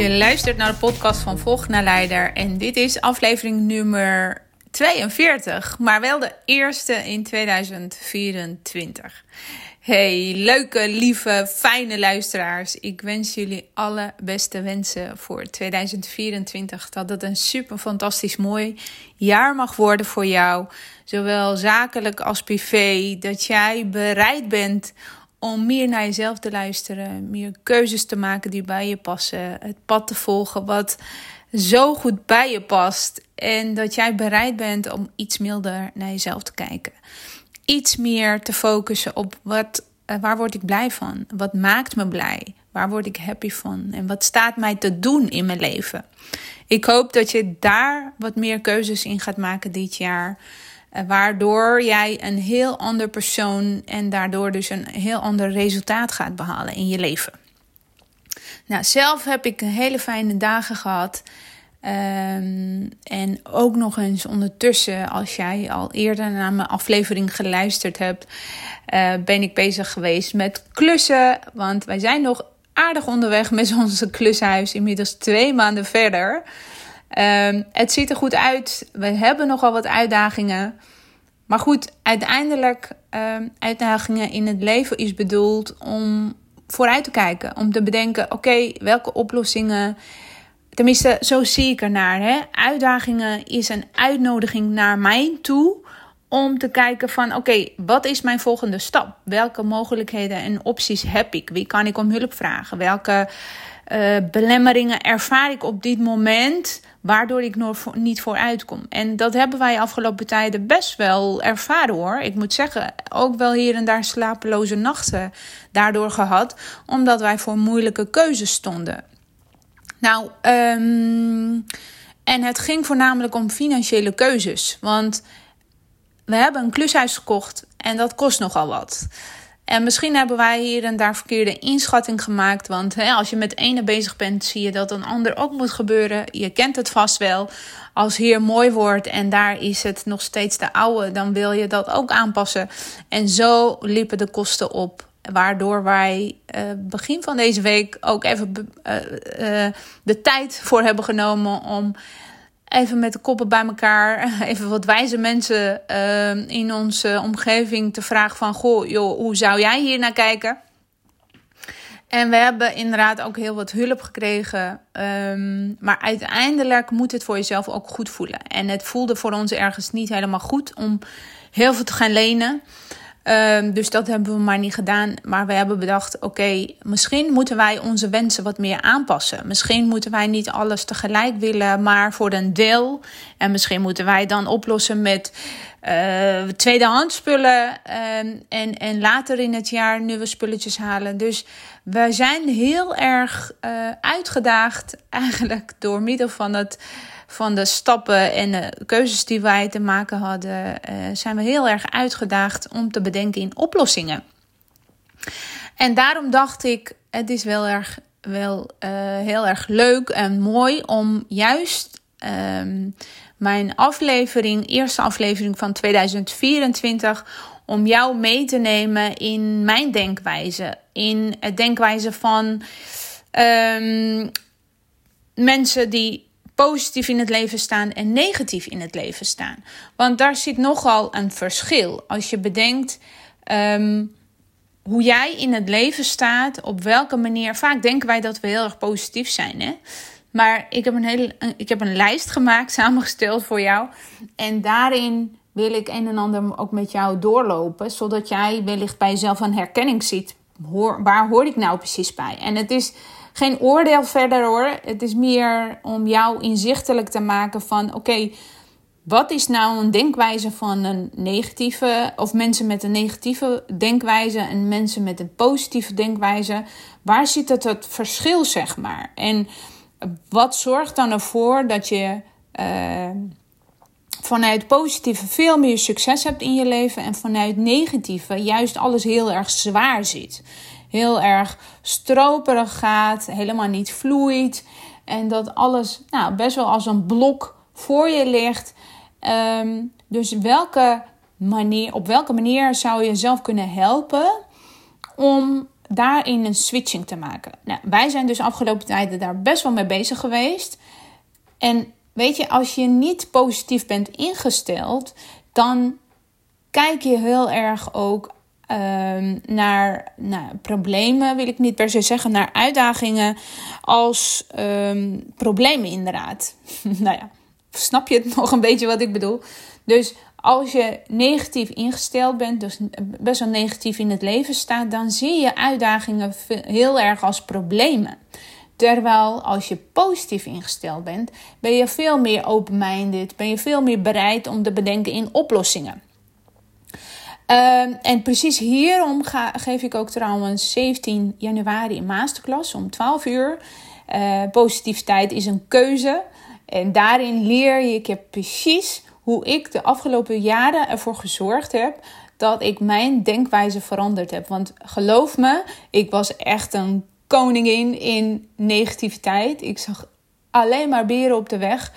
Je luistert naar de podcast van Volg naar Leider en dit is aflevering nummer 42, maar wel de eerste in 2024. Hey, leuke, lieve, fijne luisteraars. Ik wens jullie alle beste wensen voor 2024. Dat het een super fantastisch mooi jaar mag worden voor jou. Zowel zakelijk als privé. Dat jij bereid bent om meer naar jezelf te luisteren, meer keuzes te maken die bij je passen, het pad te volgen wat zo goed bij je past en dat jij bereid bent om iets milder naar jezelf te kijken. Iets meer te focussen op wat, eh, waar word ik blij van? Wat maakt me blij? Waar word ik happy van? En wat staat mij te doen in mijn leven? Ik hoop dat je daar wat meer keuzes in gaat maken dit jaar. Eh, waardoor jij een heel ander persoon en daardoor dus een heel ander resultaat gaat behalen in je leven. Nou, zelf heb ik hele fijne dagen gehad. Um, en ook nog eens ondertussen, als jij al eerder naar mijn aflevering geluisterd hebt, uh, ben ik bezig geweest met klussen. Want wij zijn nog aardig onderweg met onze klushuis, inmiddels twee maanden verder. Um, het ziet er goed uit. We hebben nogal wat uitdagingen. Maar goed, uiteindelijk, um, uitdagingen in het leven is bedoeld om vooruit te kijken. Om te bedenken, oké, welke oplossingen... Tenminste, zo zie ik ernaar. Hè? Uitdagingen is een uitnodiging naar mij toe om te kijken van oké, wat is mijn volgende stap? Welke mogelijkheden en opties heb ik? Wie kan ik om hulp vragen? Welke uh, belemmeringen ervaar ik op dit moment waardoor ik niet vooruit kom. En dat hebben wij afgelopen tijden best wel ervaren hoor. Ik moet zeggen, ook wel hier en daar slapeloze nachten daardoor gehad, omdat wij voor moeilijke keuzes stonden. Nou, um, en het ging voornamelijk om financiële keuzes. Want we hebben een klushuis gekocht en dat kost nogal wat. En misschien hebben wij hier en daar verkeerde inschatting gemaakt. Want hè, als je met ene bezig bent, zie je dat een ander ook moet gebeuren. Je kent het vast wel. Als hier mooi wordt en daar is het nog steeds de oude, dan wil je dat ook aanpassen. En zo liepen de kosten op. Waardoor wij uh, begin van deze week ook even uh, uh, de tijd voor hebben genomen om even met de koppen bij elkaar, even wat wijze mensen uh, in onze omgeving te vragen van, goh, joh, hoe zou jij hier naar kijken? En we hebben inderdaad ook heel wat hulp gekregen. Um, maar uiteindelijk moet het voor jezelf ook goed voelen. En het voelde voor ons ergens niet helemaal goed om heel veel te gaan lenen. Um, dus dat hebben we maar niet gedaan. Maar we hebben bedacht: oké, misschien moeten wij onze wensen wat meer aanpassen. Misschien moeten wij niet alles tegelijk willen, maar voor een deel. En misschien moeten wij dan oplossen met uh, tweedehands spullen. Um, en, en later in het jaar nieuwe spulletjes halen. Dus we zijn heel erg uh, uitgedaagd, eigenlijk door middel van het van de stappen en de keuzes die wij te maken hadden, uh, zijn we heel erg uitgedaagd om te bedenken in oplossingen. En daarom dacht ik, het is wel, erg, wel uh, heel erg leuk en mooi om juist um, mijn aflevering, eerste aflevering van 2024, om jou mee te nemen in mijn denkwijze. In het denkwijze van um, mensen die positief in het leven staan en negatief in het leven staan. Want daar zit nogal een verschil. Als je bedenkt um, hoe jij in het leven staat, op welke manier. Vaak denken wij dat we heel erg positief zijn. Hè? Maar ik heb een, hele, ik heb een lijst gemaakt, samengesteld voor jou. En daarin wil ik een en ander ook met jou doorlopen, zodat jij wellicht bij jezelf een herkenning ziet. Hoor, waar hoor ik nou precies bij? En het is geen oordeel verder hoor. Het is meer om jou inzichtelijk te maken van oké, wat is nou een denkwijze van een negatieve of mensen met een negatieve denkwijze en mensen met een positieve denkwijze? Waar zit het, het verschil zeg maar? En wat zorgt dan ervoor dat je uh, vanuit positieve veel meer succes hebt in je leven en vanuit negatieve juist alles heel erg zwaar zit. Heel erg stroperig gaat, helemaal niet vloeit en dat alles nou, best wel als een blok voor je ligt. Ehm, dus welke manier, op welke manier zou je jezelf kunnen helpen om daarin een switching te maken? Nou, wij zijn dus afgelopen tijden daar best wel mee bezig geweest. En weet je, als je niet positief bent ingesteld, dan kijk je heel erg ook ehm, naar, naar, problemen, wil ik niet per se zeggen, naar uitdagingen als um, problemen inderdaad. nou ja, snap je het nog een beetje wat ik bedoel? Dus als je negatief ingesteld bent, dus best wel negatief in het leven staat, dan zie je uitdagingen heel erg als problemen. Terwijl als je positief ingesteld bent, ben je veel meer open-minded, ben je veel meer bereid om te bedenken in oplossingen. Ehm, en precies hierom ga, geef ik ook trouwens 17 januari een masterclass om 12 uur. Uh, positiviteit is een keuze. En daarin leer je, ik heb precies hoe ik de afgelopen jaren ervoor gezorgd heb dat ik mijn denkwijze veranderd heb. Want geloof me, ik was echt een koningin in negativiteit. Ik zag alleen maar beren op de weg.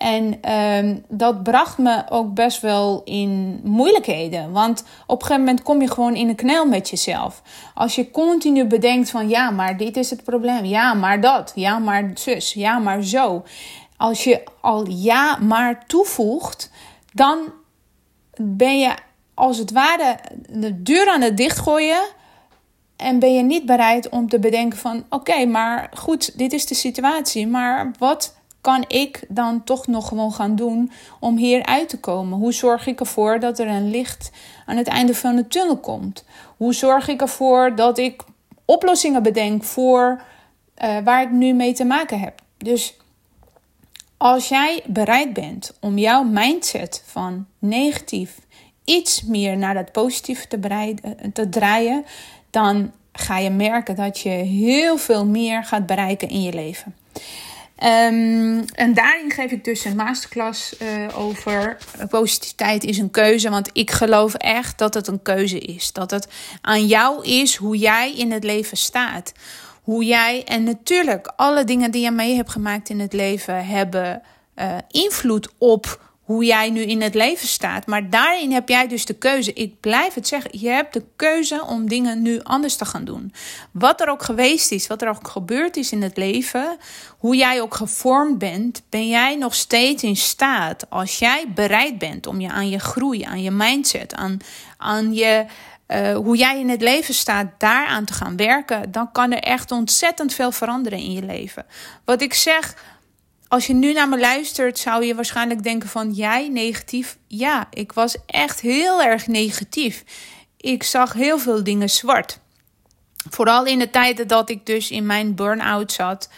En ehm, dat bracht me ook best wel in moeilijkheden. Want op een gegeven moment kom je gewoon in een knel met jezelf. Als je continu bedenkt van ja, maar dit is het probleem. Ja, maar dat. Ja, maar zus. Ja, maar zo. Als je al ja, maar toevoegt, dan ben je als het ware de deur aan het dichtgooien en ben je niet bereid om te bedenken van oké, maar goed, dit is de situatie. Maar wat kan ik dan toch nog gewoon gaan doen om hier uit te komen? Hoe zorg ik ervoor dat er een licht aan het einde van de tunnel komt? Hoe zorg ik ervoor dat ik oplossingen bedenk voor uh, waar ik nu mee te maken heb? Dus als jij bereid bent om jouw mindset van negatief iets meer naar dat positieve te, eh, te draaien, dan ga je merken dat je heel veel meer gaat bereiken in je leven. Um, en daarin geef ik dus een masterclass uh, over positiviteit is een keuze. Want ik geloof echt dat het een keuze is. Dat het aan jou is hoe jij in het leven staat. Hoe jij, en natuurlijk, alle dingen die je mee hebt gemaakt in het leven hebben uh, invloed op hoe jij nu in het leven staat. Maar daarin heb jij dus de keuze. Ik blijf het zeggen. Je hebt de keuze om dingen nu anders te gaan doen. Wat er ook geweest is, wat er ook gebeurd is in het leven, hoe jij ook gevormd bent, ben jij nog steeds in staat. Als jij bereid bent om je aan je groei, aan je mindset, aan, aan je. Uh, hoe jij in het leven staat, daaraan te gaan werken, dan kan er echt ontzettend veel veranderen in je leven. Wat ik zeg, als je nu naar me luistert, zou je waarschijnlijk denken van jij negatief. Ja, ik was echt heel erg negatief. Ik zag heel veel dingen zwart. Vooral in de tijden dat ik dus in mijn burn-out zat.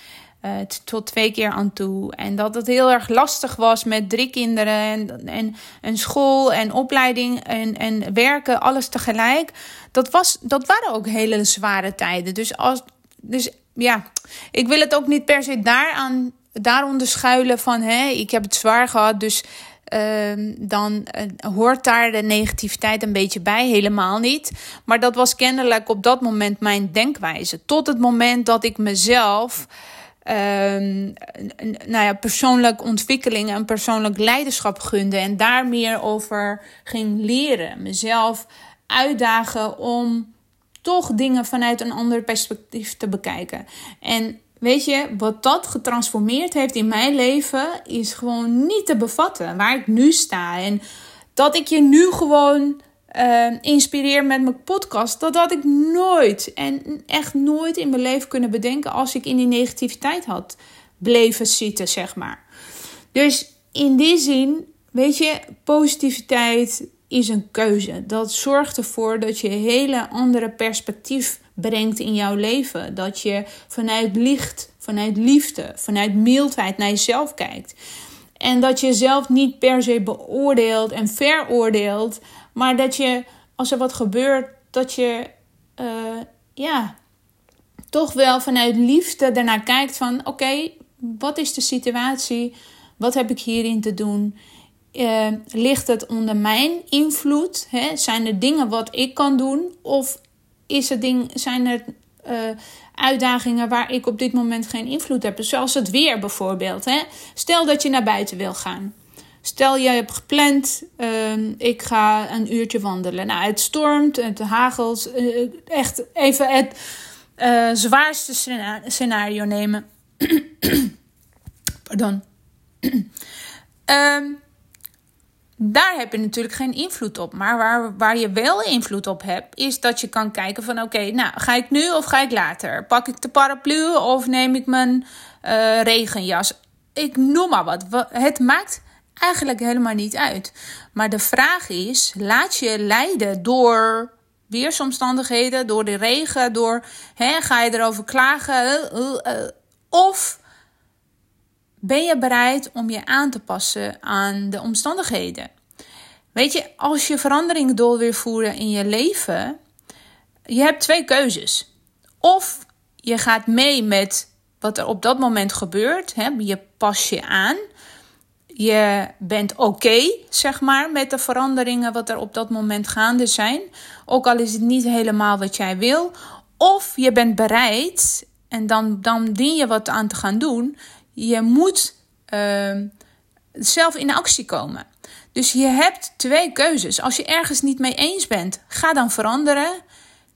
Uh, tot twee keer aan toe. En dat het heel erg lastig was met drie kinderen en, en, en school en opleiding en, en werken, alles tegelijk. Dat, was, dat waren ook hele zware tijden. Dus, als, dus ja, ik wil het ook niet per se daaraan daaronder schuilen van hé, ik heb het zwaar gehad, dus uh, dan uh, hoort daar de negativiteit een beetje bij. Helemaal niet. Maar dat was kennelijk op dat moment mijn denkwijze. Tot het moment dat ik mezelf. Uh, nou ja, persoonlijke ontwikkeling en persoonlijk leiderschap gunde. En daar meer over ging leren. Mezelf uitdagen om toch dingen vanuit een ander perspectief te bekijken. En Weet je, wat dat getransformeerd heeft in mijn leven is gewoon niet te bevatten. Waar ik nu sta. En dat ik je nu gewoon uh, inspireer met mijn podcast. Dat had ik nooit en echt nooit in mijn leven kunnen bedenken als ik in die negativiteit had bleven zitten, zeg maar. Dus in die zin, weet je, positiviteit is een keuze. Dat zorgt ervoor dat je een hele andere perspectief brengt in jouw leven. Dat je vanuit licht, vanuit liefde, vanuit mildheid naar jezelf kijkt. En dat je jezelf niet per se beoordeelt en veroordeelt, maar dat je, als er wat gebeurt, dat je, uh, ja, toch wel vanuit liefde daarnaar kijkt van, oké, wat is de situatie? Wat heb ik hierin te doen? uh, ligt het onder mijn invloed? Hè? Zijn er dingen wat ik kan doen? Of is het ding, zijn er uh, uitdagingen waar ik op dit moment geen invloed heb? Zoals het weer bijvoorbeeld. Hè? Stel dat je naar buiten wil gaan. Stel je hebt gepland, uh, ik ga een uurtje wandelen. Nou, het stormt, het hagelt. echt even het zwaarste scenario nemen. Pardon. um, daar heb je natuurlijk geen invloed op. Maar waar, waar je wel invloed op hebt, is dat je kan kijken van oké, nou ga ik nu of ga ik later? Pak ik de paraplu of neem ik mijn uh, regenjas? Ik noem maar wat. Het maakt eigenlijk helemaal niet uit. Maar de vraag is, laat je leiden door weersomstandigheden, door de regen, door hè, ga je erover klagen? Uh, uh, of ben je bereid om je aan te passen aan de omstandigheden? Weet je, als je verandering door wil voeren in je leven, je hebt twee keuzes. Of je gaat mee met wat er op dat moment gebeurt, hè? je pas je aan. Je bent oké, zeg maar, met de veranderingen wat er op dat moment gaande zijn. Ook al is het niet helemaal wat jij wil. Of je bent bereid en dan, dan dien je wat aan te gaan doen je moet uh, zelf in actie komen. Dus je hebt twee keuzes. Als je ergens niet mee eens bent, ga dan veranderen.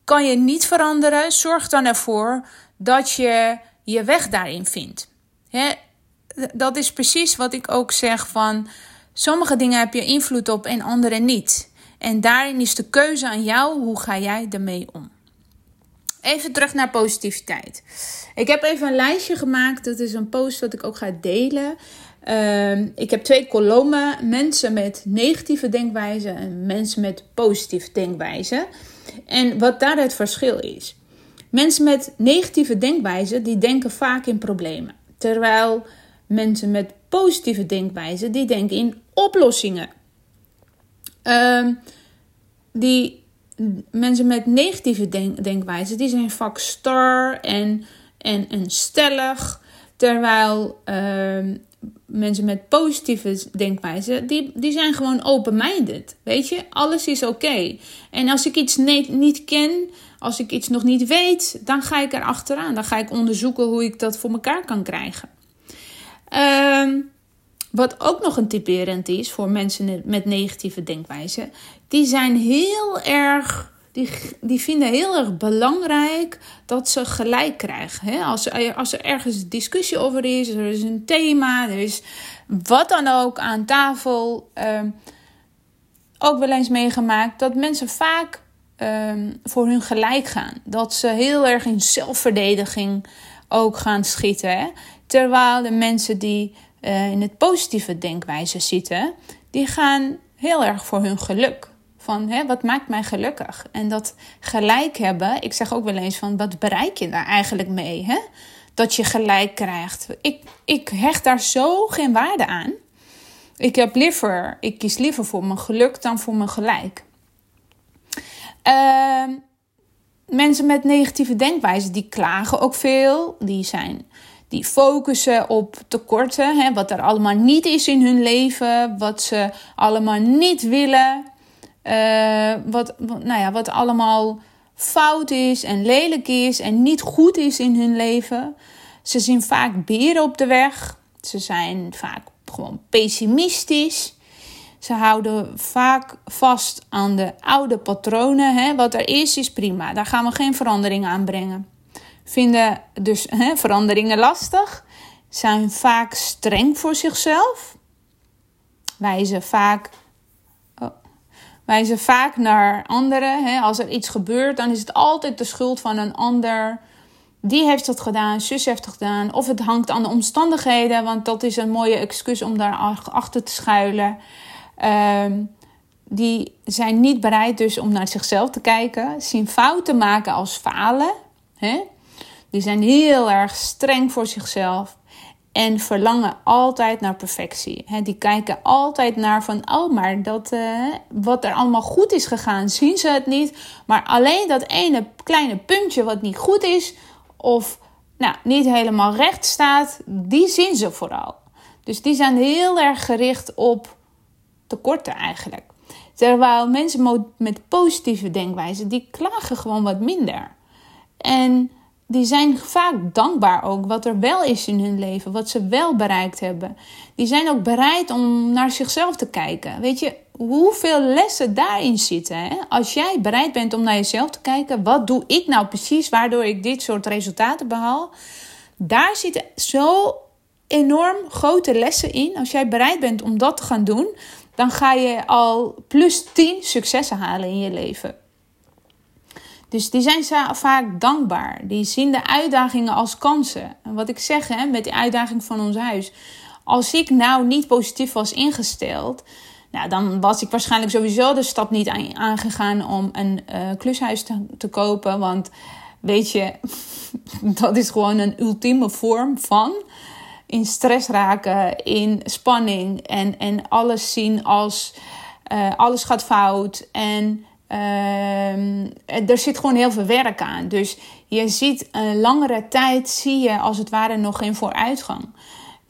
Kan je niet veranderen, zorg dan ervoor dat je je weg daarin vindt. dat is precies wat ik ook zeg van sommige dingen heb je invloed op en andere niet. En daarin is de keuze aan jou, hoe ga jij ermee om? Even terug naar positiviteit. Ik heb even een lijstje gemaakt. Dat is een post wat ik ook ga delen. Ehm, ik heb twee kolommen: mensen met negatieve denkwijze en mensen met positieve denkwijze. En wat daar het verschil is. Mensen met negatieve denkwijze die denken vaak in problemen. Terwijl mensen met positieve denkwijze die denken in oplossingen. Uh, die mensen met negatieve denk die zijn vaak star en, en, en stellig. Terwijl uh, mensen met positieve denkwijze, die, die zijn gewoon open-minded. Weet je, alles is oké. En als ik iets niet, niet ken, als ik iets nog niet weet, dan ga ik er achteraan. Dan ga ik onderzoeken hoe ik dat voor elkaar kan krijgen. Uh, wat ook nog een typerend is voor mensen met negatieve denkwijze, die zijn heel erg. Die, die vinden heel erg belangrijk dat ze gelijk krijgen. Als, als er ergens discussie over is, er is een thema, er is wat dan ook aan tafel. Ehm, ook wel eens meegemaakt dat mensen vaak ehm, voor hun gelijk gaan. Dat ze heel erg in zelfverdediging ook gaan schieten. Hè? Terwijl de mensen die uh, in het positieve denkwijze zitten, die gaan heel erg voor hun geluk. Van hè, wat maakt mij gelukkig? En dat gelijk hebben, ik zeg ook wel eens van wat bereik je daar eigenlijk mee? Hè? Dat je gelijk krijgt. Ik, ik hecht daar zo geen waarde aan. Ik heb liever, ik kies liever voor mijn geluk dan voor mijn gelijk. Uh, mensen met negatieve denkwijze, die klagen ook veel. Die zijn die focussen op tekorten, hè, wat er allemaal niet is in hun leven, wat ze allemaal niet willen, uh, wat, nou ja, wat allemaal fout is en lelijk is en niet goed is in hun leven. Ze zien vaak beren op de weg. Ze zijn vaak gewoon pessimistisch. Ze houden vaak vast aan de oude patronen. Hè. Wat er is, is prima. Daar gaan we geen verandering aan brengen vinden dus veranderingen lastig, zijn vaak streng voor zichzelf, wijzen vaak, oh, wijzen vaak naar anderen. Als er iets gebeurt, dan is het altijd de schuld van een ander. Die heeft het gedaan, zus heeft het gedaan. Of het hangt aan de omstandigheden, want dat is een mooie excuus om daar achter te schuilen. Ehm, die zijn niet bereid dus om naar zichzelf te kijken, zien fouten maken als falen. Hè? Die zijn heel erg streng voor zichzelf en verlangen altijd naar perfectie. die kijken altijd naar van, oh, maar dat, uh, wat er allemaal goed is gegaan, zien ze het niet. Maar alleen dat ene kleine puntje wat niet goed is, of nou, niet helemaal recht staat, die zien ze vooral. Dus die zijn heel erg gericht op tekorten eigenlijk. Terwijl mensen met positieve denkwijze, die klagen gewoon wat minder. En die zijn vaak dankbaar ook wat er wel is in hun leven, wat ze wel bereikt hebben. Die zijn ook bereid om naar zichzelf te kijken. Weet je, hoeveel lessen daarin zitten. Hè? Als jij bereid bent om naar jezelf te kijken, wat doe ik nou precies waardoor ik dit soort resultaten behaal? Daar zitten zo enorm grote lessen in. Als jij bereid bent om dat te gaan doen, dan ga je al plus 10 successen halen in je leven. Dus die zijn vaak dankbaar. Die zien de uitdagingen als kansen. En wat ik zeg hè, met die uitdaging van ons huis. Als ik nou niet positief was ingesteld, nou, dan was ik waarschijnlijk sowieso de stap niet aangegaan om een uh, klushuis te, te kopen. Want weet je, dat is gewoon een ultieme vorm van in stress raken, in spanning en, en alles zien als uh, alles gaat fout. En uh, er zit gewoon heel veel werk aan. Dus je ziet een langere tijd, zie je als het ware nog geen vooruitgang.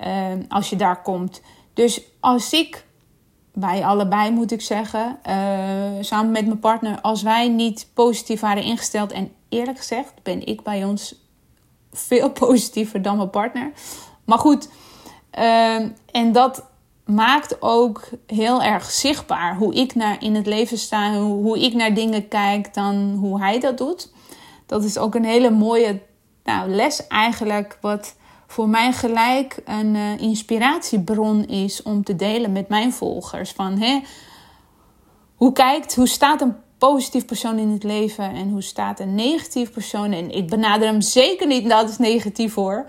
Uh, als je daar komt. Dus als ik, wij allebei moet ik zeggen, uh, samen met mijn partner, als wij niet positief waren ingesteld. En eerlijk gezegd ben ik bij ons veel positiever dan mijn partner. Maar goed, uh, en dat maakt ook heel erg zichtbaar hoe ik naar in het leven sta, hoe, ik naar dingen kijk dan hoe hij dat doet. Dat is ook een hele mooie nou, les eigenlijk, wat voor mij gelijk een uh, inspiratiebron is om te delen met mijn volgers. Van hè, hoe kijkt, hoe staat een positief persoon in het leven en hoe staat een negatief persoon? En ik benader hem zeker niet dat is negatief hoor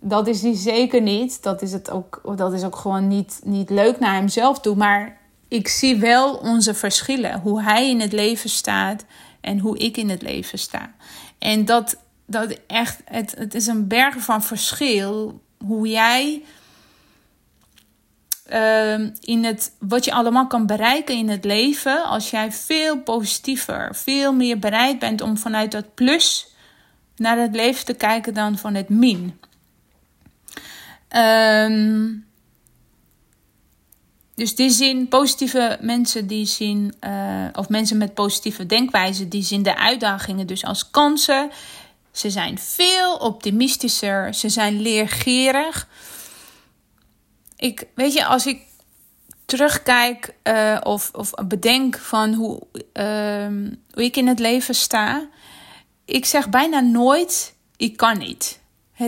dat is hij zeker niet. Dat is, het ook, dat is ook gewoon niet, niet leuk naar hemzelf toe. Maar ik zie wel onze verschillen. Hoe hij in het leven staat en hoe ik in het leven sta. En dat, dat echt, het, het is een berg van verschil. Hoe jij uh, in het, wat je allemaal kan bereiken in het leven. Als jij veel positiever, veel meer bereid bent om vanuit dat plus naar het leven te kijken dan van het min. Um, dus die zien positieve mensen die zien, uh, of mensen met positieve denkwijze, die zien de uitdagingen dus als kansen. Ze zijn veel optimistischer, ze zijn leergierig. Ik, weet je, als ik terugkijk uh, of, of bedenk van hoe, uh, hoe ik in het leven sta, ik zeg bijna nooit: ik kan niet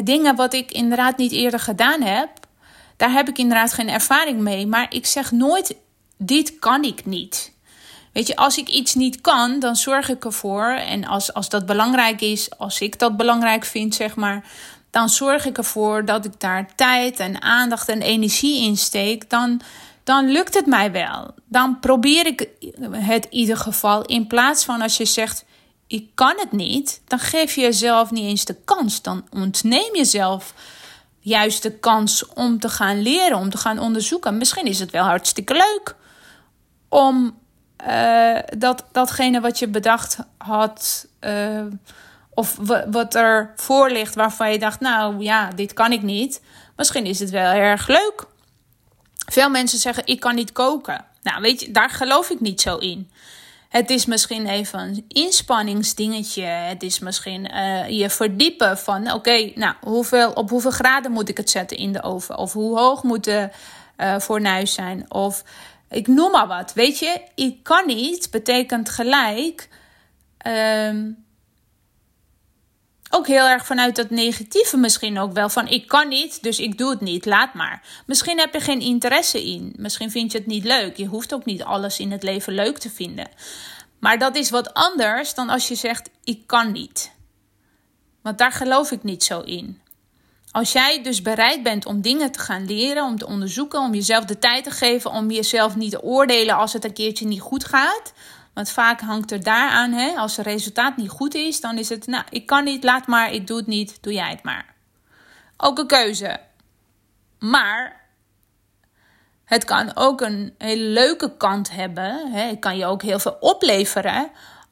dingen wat ik inderdaad niet eerder gedaan heb, daar heb ik inderdaad geen ervaring mee. Maar ik zeg nooit: dit kan ik niet. Weet je, als ik iets niet kan, dan zorg ik ervoor. En als, als dat belangrijk is, als ik dat belangrijk vind, zeg maar. Dan zorg ik ervoor dat ik daar tijd en aandacht en energie in steek. Dan, dan lukt het mij wel. Dan probeer ik het in ieder geval. In plaats van als je zegt: ik kan het niet, dan geef je jezelf niet eens de kans. Dan ontneem jezelf juist de kans om te gaan leren, om te gaan onderzoeken. Misschien is het wel hartstikke leuk om uh, dat, datgene wat je bedacht had, uh, of wat er voor ligt waarvan je dacht, nou ja, dit kan ik niet. Misschien is het wel erg leuk. Veel mensen zeggen, ik kan niet koken. Nou, weet je, daar geloof ik niet zo in. Het is misschien even een inspanningsdingetje. Het is misschien uh, je verdiepen van: oké, nou, op hoeveel graden moet ik het zetten in de oven? Of hoe hoog moet de uh, fornuis zijn? Of ik noem maar wat. Weet je, ik kan niet betekent gelijk. Um, ook heel erg vanuit dat negatieve misschien ook wel. Van ik kan niet, dus ik doe het niet, laat maar. Misschien heb je geen interesse in. Misschien vind je het niet leuk. Je hoeft ook niet alles in het leven leuk te vinden. Maar dat is wat anders dan als je zegt ik kan niet. Want daar geloof ik niet zo in. Als jij dus bereid bent om dingen te gaan leren, om te onderzoeken, om jezelf de tijd te geven, om jezelf niet te oordelen als het een keertje niet goed gaat, want vaak hangt er daaraan, hè, als het resultaat niet goed is, dan is het, nou, ik kan niet, laat maar, ik doe het niet, doe jij het maar. Ook een keuze. Maar het kan ook een hele leuke kant hebben. Hè. Het kan je ook heel veel opleveren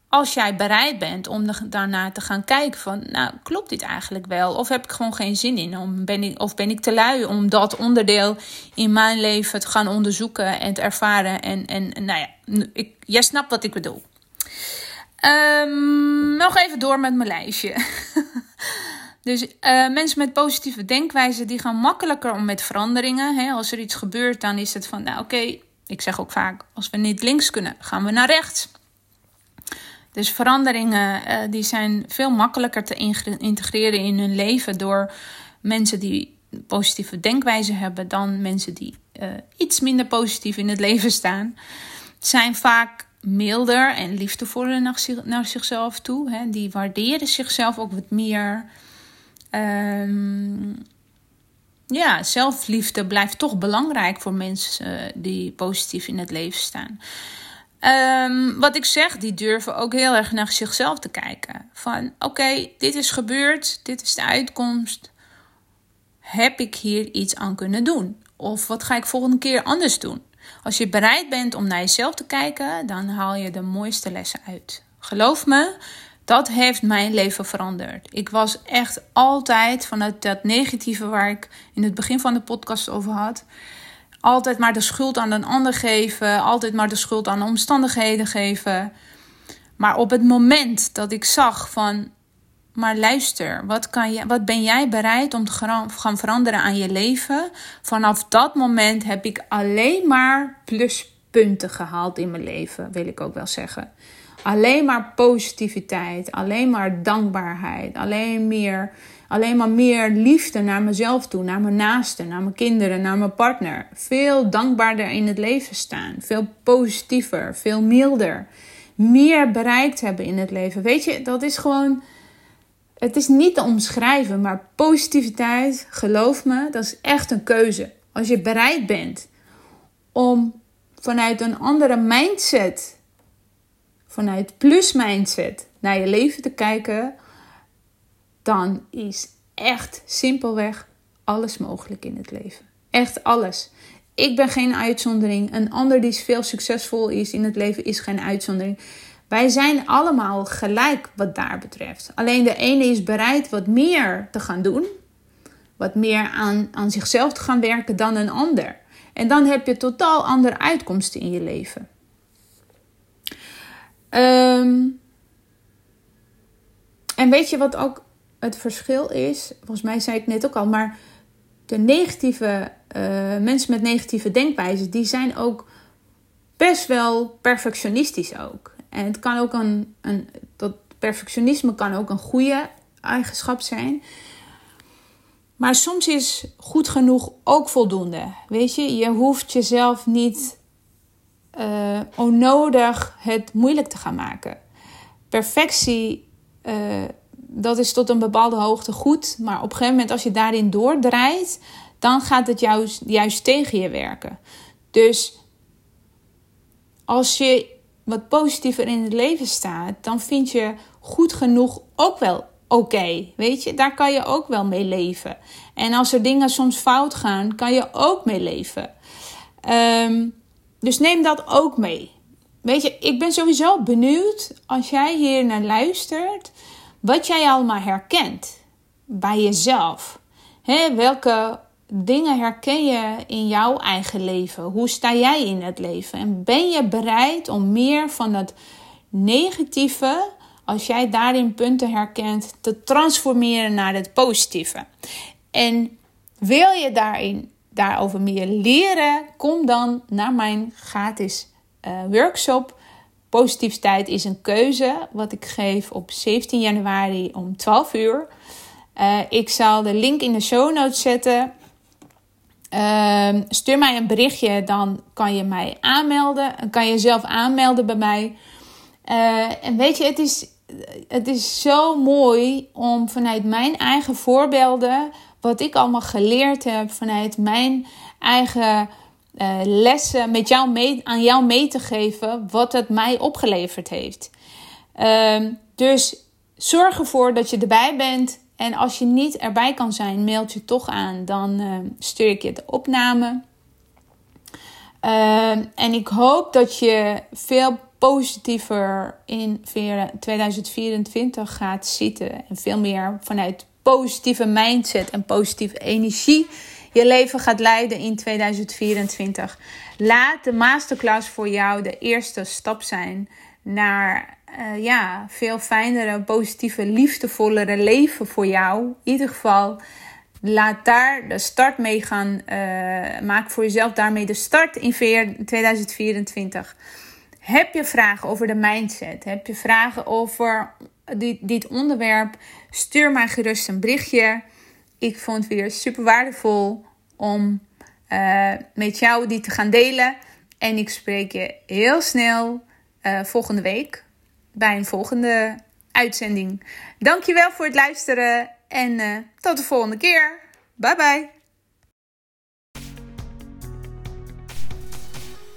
als jij bereid bent om daarna te gaan kijken van, nou, klopt dit eigenlijk wel? Of heb ik gewoon geen zin in? Om, ben ik, of ben ik te lui om dat onderdeel in mijn leven te gaan onderzoeken en te ervaren? En, en, nou ja, ik, jij snapt wat ik bedoel. Um, nog even door met mijn lijstje. dus uh, mensen met positieve denkwijze, die gaan makkelijker om met veranderingen. Hè? Als er iets gebeurt, dan is het van, nou oké, ik zeg ook vaak, als we niet links kunnen, gaan we naar rechts. Dus veranderingen uh, die zijn veel makkelijker te integreren in hun leven door mensen die positieve denkwijze hebben dan mensen die uh, iets minder positief in het leven staan. Zijn vaak milder en liefdevoller naar, naar zichzelf toe. Hè. Die waarderen zichzelf ook wat meer. Um, ja, zelfliefde blijft toch belangrijk voor mensen uh, die positief in het leven staan. Um, wat ik zeg, die durven ook heel erg naar zichzelf te kijken. Van oké, dit is gebeurd, dit is de uitkomst. Heb ik hier iets aan kunnen doen? Of wat ga ik volgende keer anders doen? Als je bereid bent om naar jezelf te kijken, dan haal je de mooiste lessen uit. Geloof me, dat heeft mijn leven veranderd. Ik was echt altijd vanuit dat negatieve waar ik in het begin van de podcast over had. Altijd maar de schuld aan een ander geven. Altijd maar de schuld aan de omstandigheden geven. Maar op het moment dat ik zag van. Maar luister, wat, kan je, wat ben jij bereid om te gaan veranderen aan je leven? Vanaf dat moment heb ik alleen maar pluspunten gehaald in mijn leven, wil ik ook wel zeggen. Alleen maar positiviteit, alleen maar dankbaarheid, alleen meer alleen maar meer liefde naar mezelf toe, naar mijn naasten, naar mijn kinderen, naar mijn partner. Veel dankbaarder in het leven staan, veel positiever, veel milder. Meer bereikt hebben in het leven. Weet je, dat is gewoon. Het is niet te omschrijven, maar positiviteit, geloof me, dat is echt een keuze. Als je bereid bent om vanuit een andere mindset, vanuit plus mindset, naar je leven te kijken, dan is echt simpelweg alles mogelijk in het leven. Echt alles. Ik ben geen uitzondering. Een ander die veel succesvol is in het leven is geen uitzondering. Wij zijn allemaal gelijk wat daar betreft. Alleen de ene is bereid wat meer te gaan doen. Wat meer aan, aan zichzelf te gaan werken dan een ander. En dan heb je totaal andere uitkomsten in je leven. Ehm, en weet je wat ook het verschil is, volgens mij zei ik net ook al, maar de negatieve uh, mensen met negatieve denkwijzen, die zijn ook best wel perfectionistisch ook. En het kan ook een, een dat perfectionisme kan ook een goede eigenschap zijn. Maar soms is goed genoeg ook voldoende. Weet je, je hoeft jezelf niet uh, onnodig het moeilijk te gaan maken. Perfectie uh, dat is tot een bepaalde hoogte goed. Maar op een gegeven moment, als je daarin doordraait, dan gaat het juist tegen je werken. Dus als je wat positiever in het leven staat, dan vind je goed genoeg ook wel oké. weet je, daar kan je ook wel mee leven. En als er dingen soms fout gaan, kan je ook mee leven. Um, dus neem dat ook mee. Weet je, ik ben sowieso benieuwd als jij hier naar luistert. Wat jij allemaal herkent bij jezelf. Welke dingen herken je in jouw eigen leven? Hoe sta jij in het leven? En ben je bereid om meer van het negatieve, als jij daarin punten herkent, te transformeren naar het positieve? En wil je daarin, daarover meer leren? Kom dan naar mijn gratis uh, workshop Positiviteit is een keuze, wat ik geef op 17 januari om 12 uur. Uh, ik zal de link in de show notes zetten. Uh, stuur mij een berichtje, dan kan je mij aanmelden. Kan je zelf aanmelden bij mij. Uh, en weet je, het is, het is zo mooi om vanuit mijn eigen voorbeelden, wat ik allemaal geleerd heb, vanuit mijn eigen uh, lessen met jou mee, aan jou mee te geven wat het mij opgeleverd heeft. Uh, dus zorg ervoor dat je erbij bent. En als je niet erbij kan zijn, mailt je toch aan. Dan uh, stuur ik je de opname. Ehm, en ik hoop dat je veel positiever in 2024 gaat zitten. En veel meer vanuit positieve mindset en positieve energie je leven gaat leiden in 2024. Laat de masterclass voor jou de eerste stap zijn naar uh, ja, veel fijnere, positieve, liefdevollere leven voor jou. In ieder geval, laat daar de start mee gaan. Uh, maak voor jezelf daarmee de start in 2024. Heb je vragen over de mindset? Heb je vragen over dit, dit onderwerp? Stuur mij gerust een berichtje. Ik vond het weer super waardevol om uh, met jou die te gaan delen. En ik spreek je heel snel uh, volgende week bij een volgende uitzending. Dankjewel voor het luisteren en uh, tot de volgende keer. Bye bye.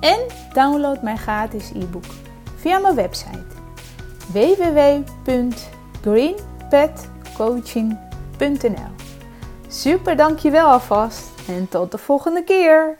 en download mijn gratis e-book via mijn website www.greenpetcoaching.nl. Super dankjewel alvast en tot de volgende keer!